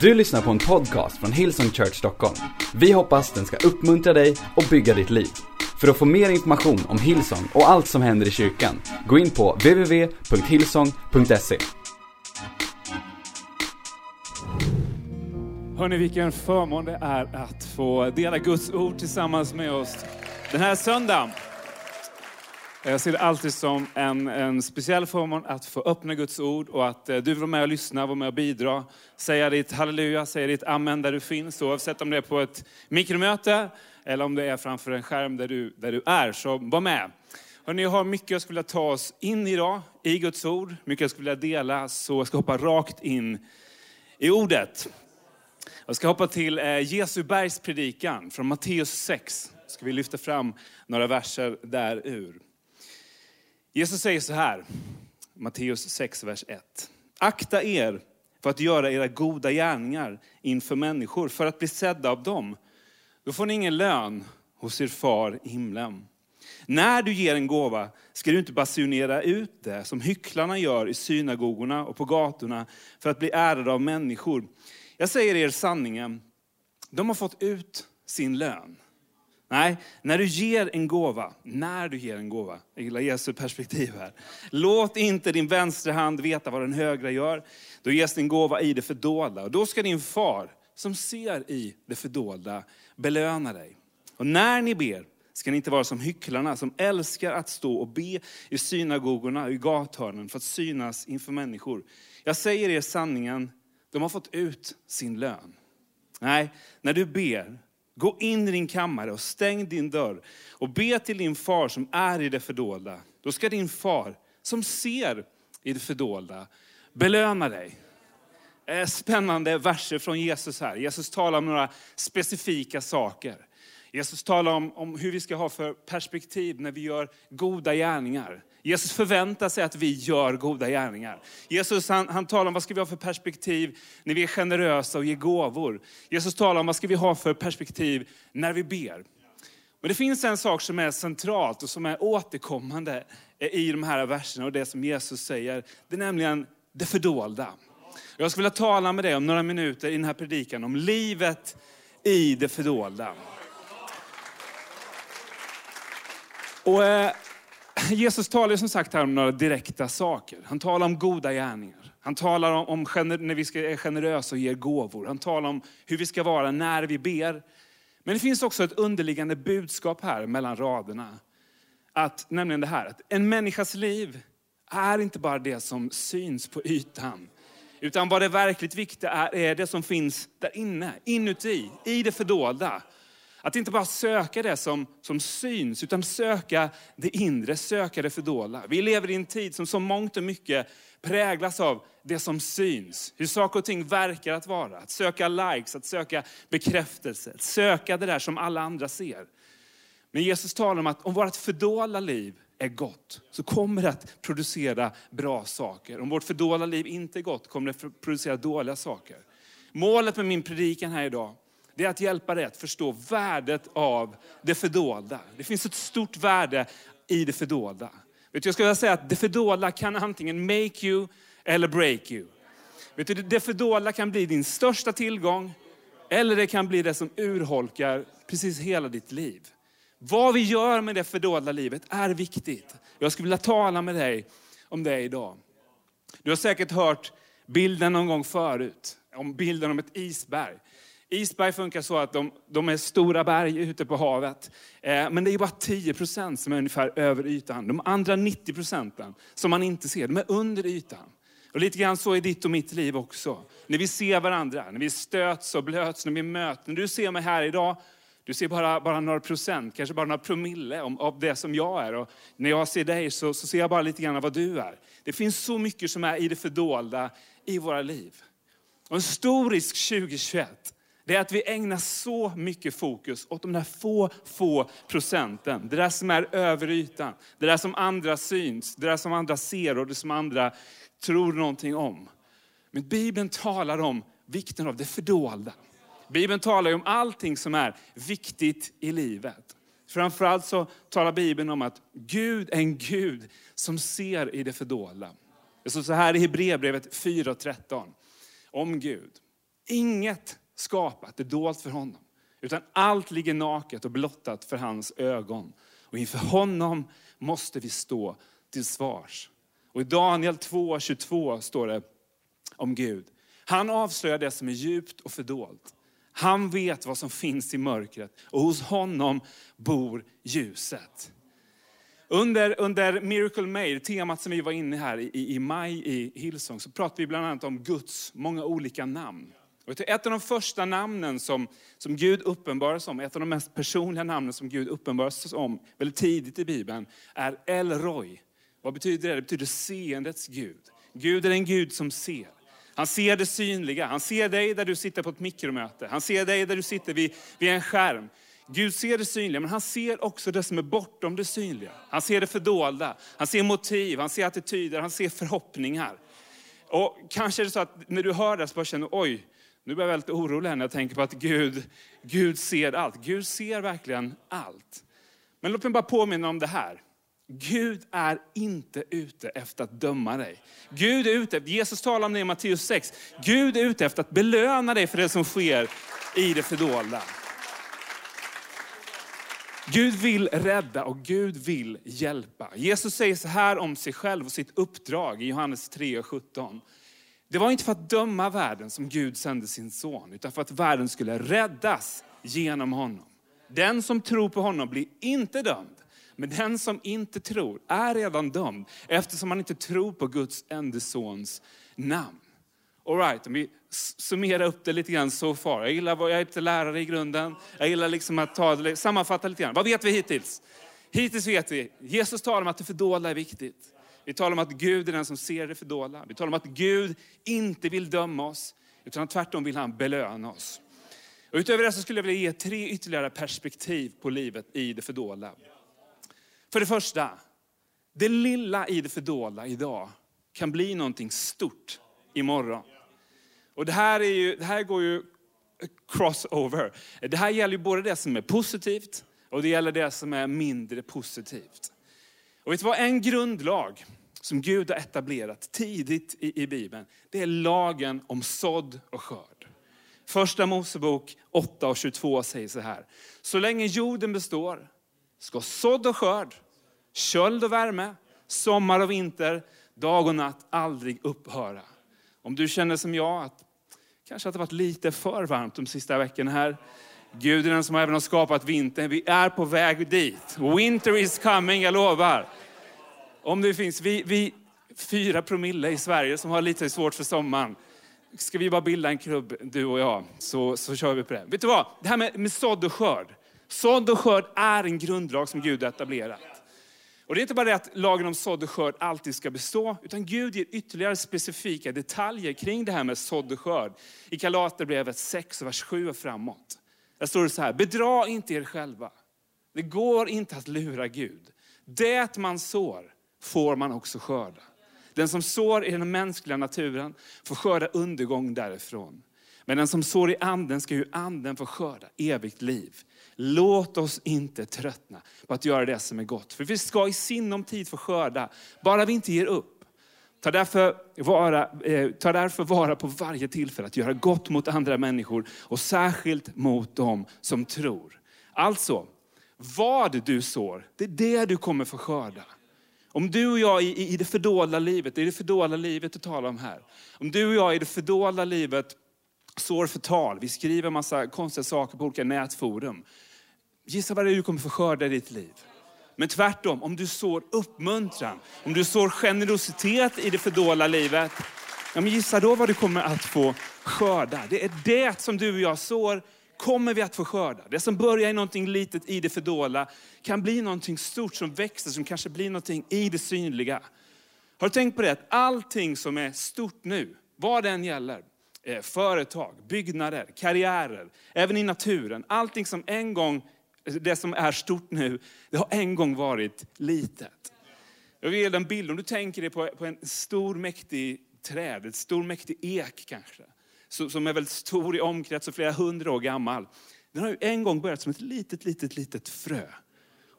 Du lyssnar på en podcast från Hillsong Church Stockholm. Vi hoppas den ska uppmuntra dig och bygga ditt liv. För att få mer information om Hillsong och allt som händer i kyrkan, gå in på www.hillsong.se. Hörni, vilken förmån det är att få dela Guds ord tillsammans med oss den här söndagen. Eh, jag ser det alltid som en, en speciell förmån att få öppna Guds ord och att eh, du vill vara med och lyssna, vara med och bidra. Säga ditt halleluja, säga ditt amen där du finns. Oavsett om det är på ett mikromöte eller om det är framför en skärm där du, där du är. Så var med. Hörrni, jag har mycket jag skulle vilja ta oss in idag i Guds ord. Mycket jag skulle vilja dela, så jag ska hoppa rakt in i ordet. Jag ska hoppa till eh, Jesu bergspredikan från Matteus 6. Ska vi lyfta fram några verser där ur. Jesus säger så här, Matteus 6, vers 1. Akta er för att göra era goda gärningar inför människor, för att bli sedda av dem. Då får ni ingen lön hos er far i himlen. När du ger en gåva ska du inte basunera ut det som hycklarna gör i synagogorna och på gatorna för att bli ärade av människor. Jag säger er sanningen, de har fått ut sin lön. Nej, när du ger en gåva, när du ger en gåva, jag gillar Jesu perspektiv här. Låt inte din vänstra hand veta vad den högra gör. Då ges din gåva i det fördolda. Och då ska din far, som ser i det fördolda, belöna dig. Och när ni ber, ska ni inte vara som hycklarna som älskar att stå och be i synagogorna och i gathörnen för att synas inför människor. Jag säger er sanningen, de har fått ut sin lön. Nej, när du ber, Gå in i din kammare och stäng din dörr och be till din far som är i det fördolda. Då ska din far som ser i det fördolda belöna dig. Eh, spännande verser från Jesus här. Jesus talar om några specifika saker. Jesus talar om, om hur vi ska ha för perspektiv när vi gör goda gärningar. Jesus förväntar sig att vi gör goda gärningar. Jesus han, han talar om vad ska vi ha för perspektiv när vi är generösa och ger gåvor. Jesus talar om vad ska vi ha för perspektiv när vi ber. Men det finns en sak som är centralt och som är återkommande i de här verserna och det som Jesus säger. Det är nämligen det fördolda. Jag skulle vilja tala med dig om några minuter i den här predikan om livet i det fördolda. Och eh, Jesus talar som sagt här om några direkta saker. Han talar om goda gärningar. Han talar om, om när vi ska, är generösa och ger gåvor. Han talar om hur vi ska vara när vi ber. Men det finns också ett underliggande budskap här mellan raderna. Att, nämligen det här, att en människas liv är inte bara det som syns på ytan. Utan vad det verkligt viktiga är, är det som finns där inne, inuti, i det fördolda. Att inte bara söka det som, som syns, utan söka det inre, söka det fördolda. Vi lever i en tid som så mångt och mycket präglas av det som syns. Hur saker och ting verkar att vara. Att söka likes, att söka bekräftelse, att söka det där som alla andra ser. Men Jesus talar om att om vårt fördolda liv är gott, så kommer det att producera bra saker. Om vårt fördolda liv inte är gott, kommer det att producera dåliga saker. Målet med min predikan här idag, det är att hjälpa dig att förstå värdet av det fördolda. Det finns ett stort värde i det fördolda. Vet du, jag skulle säga att det fördolda kan antingen make you eller break you. Vet du, det fördolda kan bli din största tillgång, eller det kan bli det som urholkar precis hela ditt liv. Vad vi gör med det fördolda livet är viktigt. Jag skulle vilja tala med dig om det idag. Du har säkert hört bilden någon gång förut, om bilden om ett isberg. Isberg funkar så att de, de är stora berg ute på havet. Eh, men det är bara 10 procent som är ungefär över ytan. De andra 90 procenten som man inte ser, de är under ytan. Och lite grann så är ditt och mitt liv också. När vi ser varandra, när vi stöts och blöts, när vi möts. När du ser mig här idag, du ser bara, bara några procent, kanske bara några promille om, av det som jag är. Och när jag ser dig så, så ser jag bara lite grann av vad du är. Det finns så mycket som är i det fördolda i våra liv. Och en stor risk 2021 det är att vi ägnar så mycket fokus åt de där få, få procenten. Det där som är över ytan. Det där som andra syns, det där som andra ser och det som andra tror någonting om. Men Bibeln talar om vikten av det fördolda. Bibeln talar om allting som är viktigt i livet. Framförallt så talar Bibeln om att Gud är en Gud som ser i det fördolda. Det står så här i Hebreerbrevet 4.13 om Gud. Inget skapat är dolt för honom. Utan allt ligger naket och blottat för hans ögon. Och inför honom måste vi stå till svars. Och i Daniel 2.22 står det om Gud. Han avslöjar det som är djupt och fördolt. Han vet vad som finns i mörkret och hos honom bor ljuset. Under, under Miracle Made, temat som vi var inne här i, i maj i Hillsong, så pratade vi bland annat om Guds många olika namn. Och ett av de första namnen som, som Gud sig om, ett av de mest personliga namnen som Gud uppenbaras om väldigt tidigt i Bibeln, är El Roy. Vad betyder det? Det betyder seendets Gud. Gud är en Gud som ser. Han ser det synliga. Han ser dig där du sitter på ett mikromöte. Han ser dig där du sitter vid, vid en skärm. Gud ser det synliga, men han ser också det som är bortom det synliga. Han ser det fördolda. Han ser motiv, han ser attityder, han ser förhoppningar. Och kanske är det så att när du hör det så bara känner oj, nu blir jag väldigt orolig när jag tänker på att Gud, Gud ser allt. Gud ser verkligen allt. Men låt mig bara påminna om det här. Gud är inte ute efter att döma dig. Gud är ute, Jesus talar om det i Matteus 6. Gud är ute efter att belöna dig för det som sker i det fördolda. Gud vill rädda och Gud vill hjälpa. Jesus säger så här om sig själv och sitt uppdrag i Johannes 3 och 17. Det var inte för att döma världen som Gud sände sin son, utan för att världen skulle räddas genom honom. Den som tror på honom blir inte dömd, men den som inte tror är redan dömd, eftersom man inte tror på Guds enda sons namn. All right, om vi summerar upp det lite grann så far. Jag gillar, jag är inte lärare i grunden. Jag gillar liksom att ta det, sammanfatta lite grann. Vad vet vi hittills? Hittills vet vi, Jesus talar om att det fördolda är viktigt. Vi talar om att Gud är den som ser det fördolda. Vi talar om att Gud inte vill döma oss, utan tvärtom vill han belöna oss. Och utöver det så skulle jag vilja ge tre ytterligare perspektiv på livet i det fördolda. För det första, det lilla i det fördolda idag kan bli någonting stort imorgon. Och det här, är ju, det här går ju crossover. Det här gäller ju både det som är positivt och det gäller det som är mindre positivt. Och vet du vad, en grundlag som Gud har etablerat tidigt i, i Bibeln, det är lagen om sådd och skörd. Första Mosebok 8 och 22 säger så här. Så länge jorden består ska sådd och skörd, köld och värme, sommar och vinter, dag och natt aldrig upphöra. Om du känner som jag att kanske att det varit lite för varmt de sista veckorna här. Gud är den som även har skapat vintern. Vi är på väg dit. Winter is coming, jag lovar. Om det finns, vi, vi fyra promille i Sverige som har lite svårt för sommaren. Ska vi bara bilda en klubb, du och jag, så, så kör vi på det. Vet du vad? Det här med, med sådd och skörd. Sådd och skörd är en grundlag som Gud har etablerat. Och det är inte bara det att lagen om sådd och skörd alltid ska bestå, utan Gud ger ytterligare specifika detaljer kring det här med sådd och skörd. I Galaterbrevet 6, vers 7 och framåt. Där står det så här, bedra inte er själva. Det går inte att lura Gud. Det man sår får man också skörda. Den som sår i den mänskliga naturen får skörda undergång därifrån. Men den som sår i anden ska ju anden få skörda evigt liv. Låt oss inte tröttna på att göra det som är gott. För vi ska i sinom tid få skörda, bara vi inte ger upp. Ta därför, vara, eh, ta därför vara på varje tillfälle att göra gott mot andra människor och särskilt mot dem som tror. Alltså, vad du sår, det är det du kommer få skörda. Om du och jag i, i det fördolda livet, det är det fördolda livet du talar om här. Om du och jag i det fördolda livet sår förtal, vi skriver massa konstiga saker på olika nätforum. Gissa vad det är du kommer få skörda i ditt liv. Men tvärtom, om du sår uppmuntran, om du sår generositet i det fördolda livet, ja, men gissa då vad du kommer att få skörda. Det är det som du och jag sår, kommer vi att få skörda. Det som börjar i någonting litet i det fördolda kan bli någonting stort som växer, som kanske blir någonting i det synliga. Har du tänkt på det? Att allting som är stort nu, vad det än gäller, eh, företag, byggnader, karriärer, även i naturen, allting som en gång det som är stort nu, det har en gång varit litet. Jag vill ge en bild, om du tänker dig på, på en stor mäktig träd, ett stor mäktig ek kanske, som är väldigt stor i omkrets och flera hundra år gammal. Den har ju en gång börjat som ett litet, litet, litet frö.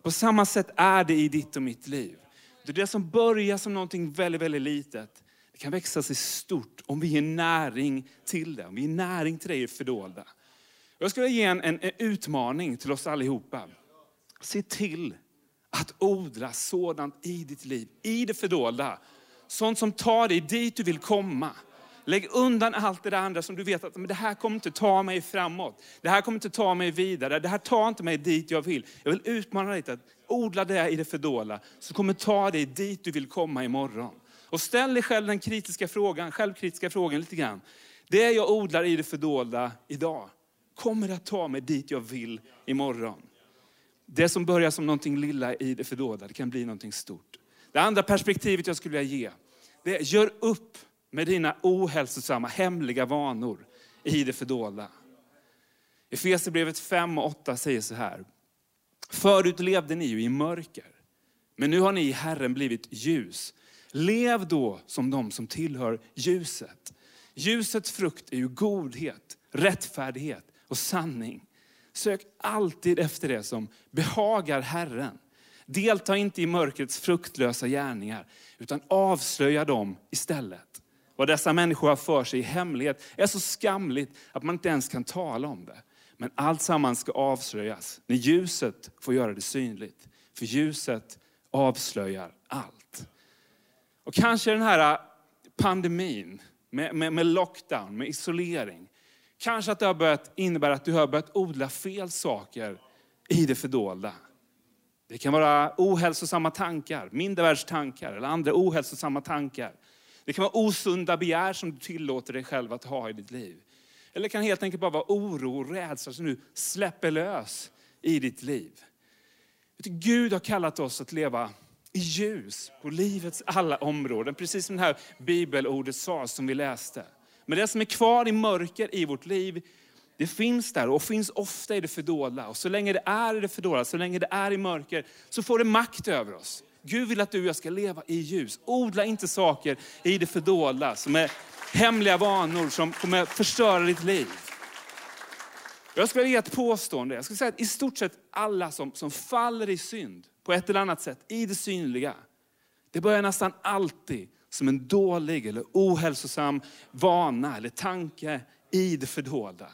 På samma sätt är det i ditt och mitt liv. Det, det som börjar som någonting väldigt, väldigt litet, Det kan växa sig stort om vi ger näring till det. Om vi ger näring till det i det fördolda. Jag skulle ge en, en, en utmaning till oss allihopa. Se till att odla sådant i ditt liv, i det fördolda. Sånt som tar dig dit du vill komma. Lägg undan allt det där andra som du vet att men det här kommer inte ta mig framåt. Det här kommer inte ta mig vidare. Det här tar inte mig dit jag vill. Jag vill utmana dig till att odla det i det fördolda som kommer ta dig dit du vill komma imorgon. Och ställ dig själv den kritiska frågan, självkritiska frågan lite grann. Det jag odlar i det fördolda idag, kommer det att ta mig dit jag vill imorgon? Det som börjar som någonting lilla i det fördolda, det kan bli någonting stort. Det andra perspektivet jag skulle vilja ge, det är gör upp med dina ohälsosamma, hemliga vanor i det fördolda. Efesierbrevet 5 och 8 säger så här. Förut levde ni ju i mörker, men nu har ni i Herren blivit ljus. Lev då som de som tillhör ljuset. Ljusets frukt är ju godhet, rättfärdighet och sanning. Sök alltid efter det som behagar Herren. Delta inte i mörkrets fruktlösa gärningar, utan avslöja dem istället. Vad dessa människor har för sig i hemlighet är så skamligt att man inte ens kan tala om det. Men allt sammans ska avslöjas när ljuset får göra det synligt. För ljuset avslöjar allt. Och kanske den här äh, pandemin med, med, med lockdown, med isolering. Kanske att det har börjat innebära att du har börjat odla fel saker i det fördolda. Det kan vara ohälsosamma tankar, mindervärdstankar eller andra ohälsosamma tankar. Det kan vara osunda begär som du tillåter dig själv att ha i ditt liv. Eller det kan helt enkelt bara vara oro och rädsla som du släpper lös i ditt liv. Gud har kallat oss att leva i ljus på livets alla områden. Precis som det här bibelordet sa som vi läste. Men det som är kvar i mörker i vårt liv, det finns där och finns ofta i det fördolda. Och så länge det är i det fördolda, så länge det är i mörker, så får det makt över oss. Gud vill att du och jag ska leva i ljus. Odla inte saker i det fördolda som är hemliga vanor som kommer förstöra ditt liv. Jag skulle ge ett påstående. Jag skulle säga att i stort sett alla som, som faller i synd på ett eller annat sätt i det synliga, det börjar nästan alltid som en dålig eller ohälsosam vana eller tanke i det fördolda.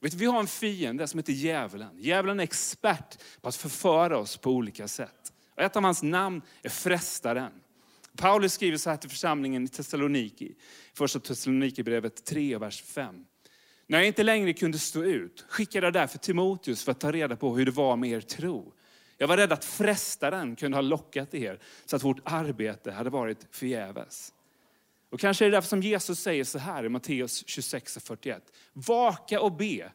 Vet du, vi har en fiende som heter djävulen. Djävulen är expert på att förföra oss på olika sätt. Och ett av hans namn är frestaren. Paulus skriver så här till församlingen i Thessaloniki, första Thessalonikerbrevet 3, vers 5. När jag inte längre kunde stå ut skickade jag därför Timoteus för att ta reda på hur det var med er tro. Jag var rädd att frestaren kunde ha lockat er så att vårt arbete hade varit förgäves. Och kanske är det därför som Jesus säger så här i Matteus 26 och 41. Vaka och be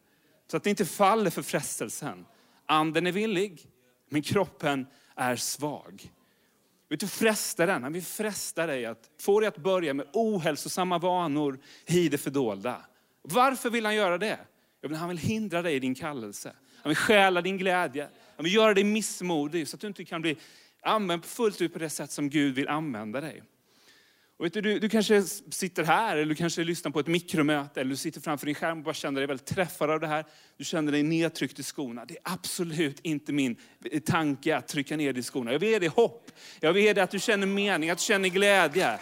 så att ni inte faller för frestelsen. Anden är villig, men kroppen är svag. Vet du, frestaren, han vill fresta dig att få dig att börja med ohälsosamma vanor i det fördolda. Varför vill han göra det? Han vill hindra dig i din kallelse. Han vill stjäla din glädje men vill göra dig missmodig så att du inte kan bli använd fullt ut på det sätt som Gud vill använda dig. Och vet du, du, du, kanske sitter här, eller du kanske lyssnar på ett mikromöte, eller du sitter framför din skärm och bara känner dig väldigt träffad av det här. Du känner dig nedtryckt i skorna. Det är absolut inte min eh, tanke att trycka ner dig i skorna. Jag vill ge dig hopp. Jag vill ge dig att du känner mening, att du känner glädje.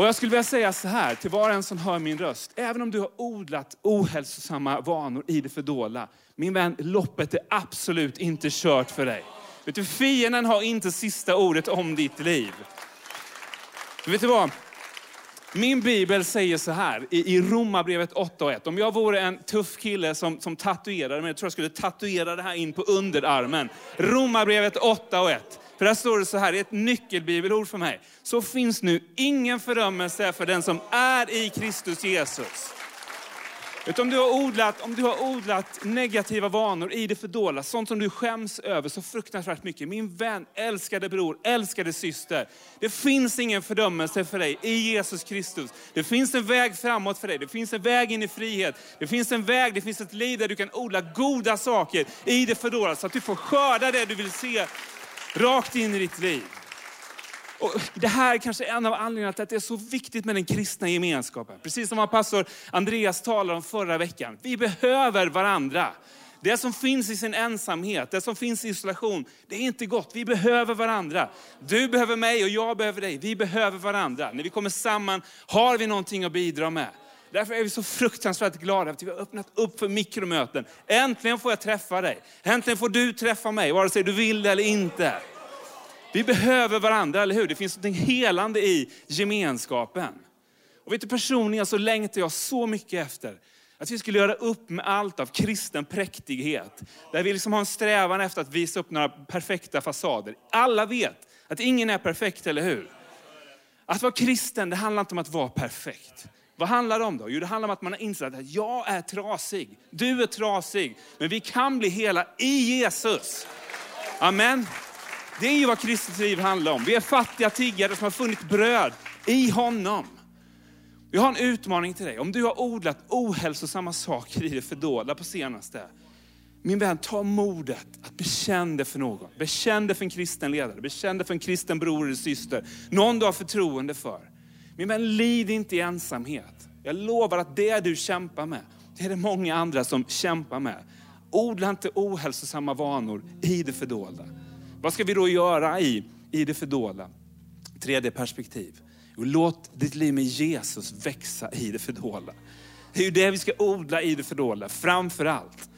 Och jag skulle vilja säga så här till var och en som hör min röst. Även om du har odlat ohälsosamma vanor i det fördolda. Min vän, loppet är absolut inte kört för dig. Vet du, fienden har inte sista ordet om ditt liv. Vet du vad? Min bibel säger så här i, i Romarbrevet 8 och 1. Om jag vore en tuff kille som, som tatuerade, mig, jag tror jag skulle tatuera det här in på underarmen. Romarbrevet 8 och 1. För där står det så här, det är ett nyckelbibelord för mig. Så finns nu ingen fördömelse för den som är i Kristus Jesus. Om du, har odlat, om du har odlat negativa vanor i det fördolda, sånt som du skäms över så fruktansvärt mycket. Min vän, älskade bror, älskade syster. Det finns ingen fördömelse för dig i Jesus Kristus. Det finns en väg framåt för dig. Det finns en väg in i frihet. Det finns en väg, det finns ett liv där du kan odla goda saker i det fördolda så att du får skörda det du vill se rakt in i ditt liv. Och det här är kanske en av anledningarna till att det är så viktigt med den kristna gemenskapen. Precis som pastor Andreas talade om förra veckan. Vi behöver varandra. Det som finns i sin ensamhet, det som finns i isolation, det är inte gott. Vi behöver varandra. Du behöver mig och jag behöver dig. Vi behöver varandra. När vi kommer samman har vi någonting att bidra med. Därför är vi så fruktansvärt glada att vi har öppnat upp för mikromöten. Äntligen får jag träffa dig. Äntligen får du träffa mig, vare sig du vill det eller inte. Vi behöver varandra, eller hur? Det finns något helande i gemenskapen. Och vet du, personligen så längtar jag så mycket efter att vi skulle göra upp med allt av kristen präktighet. Där vi liksom har en strävan efter att visa upp några perfekta fasader. Alla vet att ingen är perfekt, eller hur? Att vara kristen, det handlar inte om att vara perfekt. Vad handlar det om då? Jo, det handlar om att man har insett att jag är trasig, du är trasig, men vi kan bli hela i Jesus. Amen. Det är ju vad kristet liv handlar om. Vi är fattiga tiggare som har funnit bröd i honom. Vi har en utmaning till dig. Om du har odlat ohälsosamma saker i det fördolda på senaste, min vän, ta modet att bekänna det för någon. Bekänn det för en kristen ledare, bekänn det för en kristen bror eller syster. Någon du har förtroende för. Min vän, lid inte i ensamhet. Jag lovar att det du kämpar med, det är det många andra som kämpar med. Odla inte ohälsosamma vanor i det fördolda. Vad ska vi då göra i, i det fördolda? Tredje perspektiv. Och låt ditt liv med Jesus växa i det fördolda. Det är ju det vi ska odla i det fördolda, framför allt.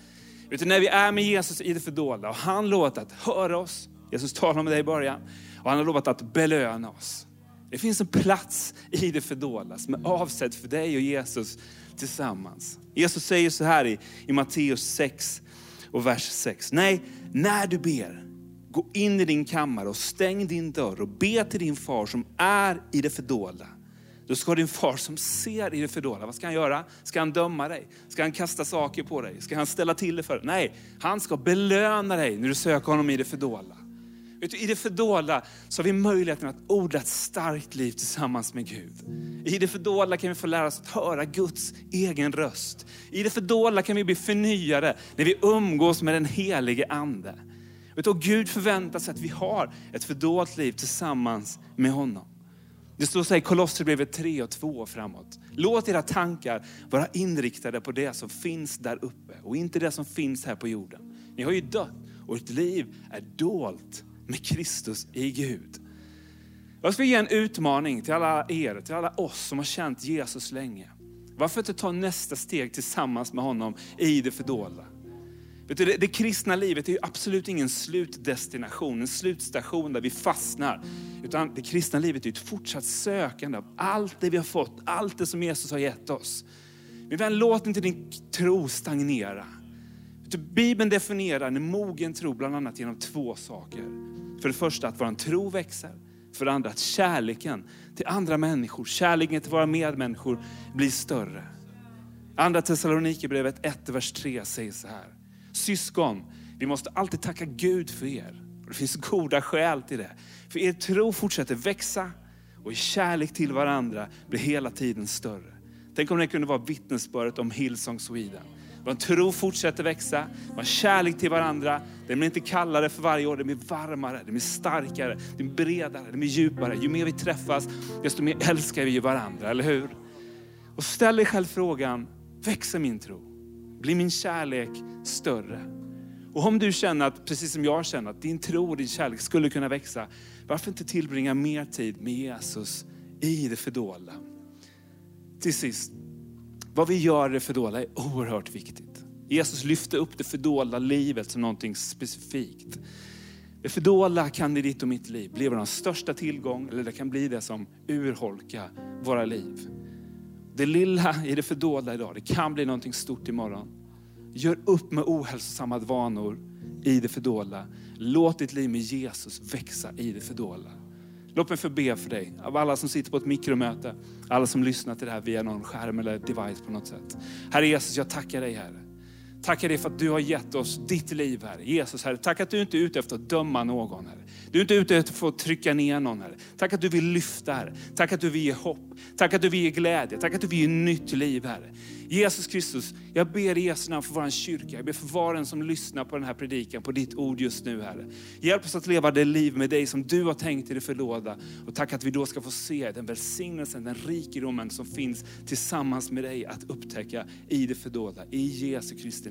Utan när vi är med Jesus i det fördolda och han lovat att höra oss, Jesus talar med dig i början, och han har lovat att belöna oss. Det finns en plats i det fördolda som är avsedd för dig och Jesus tillsammans. Jesus säger så här i, i Matteus 6 och vers 6. Nej, när du ber, gå in i din kammare och stäng din dörr och be till din far som är i det fördolda. Då ska din far som ser i det fördolda, vad ska han göra? Ska han döma dig? Ska han kasta saker på dig? Ska han ställa till det för dig? Nej, han ska belöna dig när du söker honom i det fördolda. Vet du, I det fördolda så har vi möjligheten att odla ett starkt liv tillsammans med Gud. I det fördolda kan vi få lära oss att höra Guds egen röst. I det fördolda kan vi bli förnyade när vi umgås med den helige Ande. Vet du, Gud förväntar sig att vi har ett fördolt liv tillsammans med honom. Det står så här i Kolosserbrevet 3 och 2 och framåt. Låt era tankar vara inriktade på det som finns där uppe och inte det som finns här på jorden. Ni har ju dött och ert liv är dolt med Kristus i Gud. Jag ska ge en utmaning till alla er, till alla oss som har känt Jesus länge. Varför inte ta nästa steg tillsammans med honom i det fördolda? Vet du, det, det kristna livet är ju absolut ingen slutdestination, en slutstation där vi fastnar. Utan det kristna livet är ett fortsatt sökande av allt det vi har fått, allt det som Jesus har gett oss. Min vän, låt inte din tro stagnera. Bibeln definierar en mogen tro bland annat genom två saker. För det första att vår tro växer. För det andra att kärleken till andra människor, kärleken till våra medmänniskor blir större. Andra Thessalonikerbrevet 1, vers 3 säger så här. Syskon, vi måste alltid tacka Gud för er. Och det finns goda skäl till det. För er tro fortsätter växa och kärlek till varandra blir hela tiden större. Tänk om det kunde vara vittnesbördet om Hillsong Sweden. Vår tro fortsätter växa, vår kärlek till varandra, den blir inte kallare för varje år, den blir varmare, den blir starkare, den blir bredare, den blir djupare. Ju mer vi träffas, desto mer älskar vi varandra, eller hur? Och ställ dig själv frågan, växer min tro? Blir min kärlek större? Och om du känner att, precis som jag känner, att din tro och din kärlek skulle kunna växa, varför inte tillbringa mer tid med Jesus i det fördolda? Till sist, vad vi gör i det fördolda är oerhört viktigt. Jesus lyfte upp det fördolda livet som någonting specifikt. Det fördolda kan i ditt och mitt liv bli vår största tillgång, eller det kan bli det som urholkar våra liv. Det lilla i det fördolda idag, det kan bli någonting stort imorgon. Gör upp med ohälsosamma vanor i det fördolda. Låt ditt liv med Jesus växa i det fördolda. Låt mig förbe för dig, av alla som sitter på ett mikromöte, alla som lyssnar till det här via någon skärm eller device på något sätt. Herre Jesus, jag tackar dig Herre. Tackar dig för att du har gett oss ditt liv Herre. Jesus Herre, tack att du inte är ute efter att döma någon Herre. Du är inte ute efter att trycka ner någon Herre. Tack att du vill lyfta Herre. Tack att du vill ge hopp. Tack att du vill ge glädje. Tack att du vill ge nytt liv Herre. Jesus Kristus, jag ber i Jesu namn för vår kyrka. Jag ber för var en som lyssnar på den här predikan, på ditt ord just nu Herre. Hjälp oss att leva det liv med dig som du har tänkt i det förlåda. Och tack att vi då ska få se den välsignelsen, den rikedomen som finns tillsammans med dig att upptäcka i det fördolda. I Jesu Kristi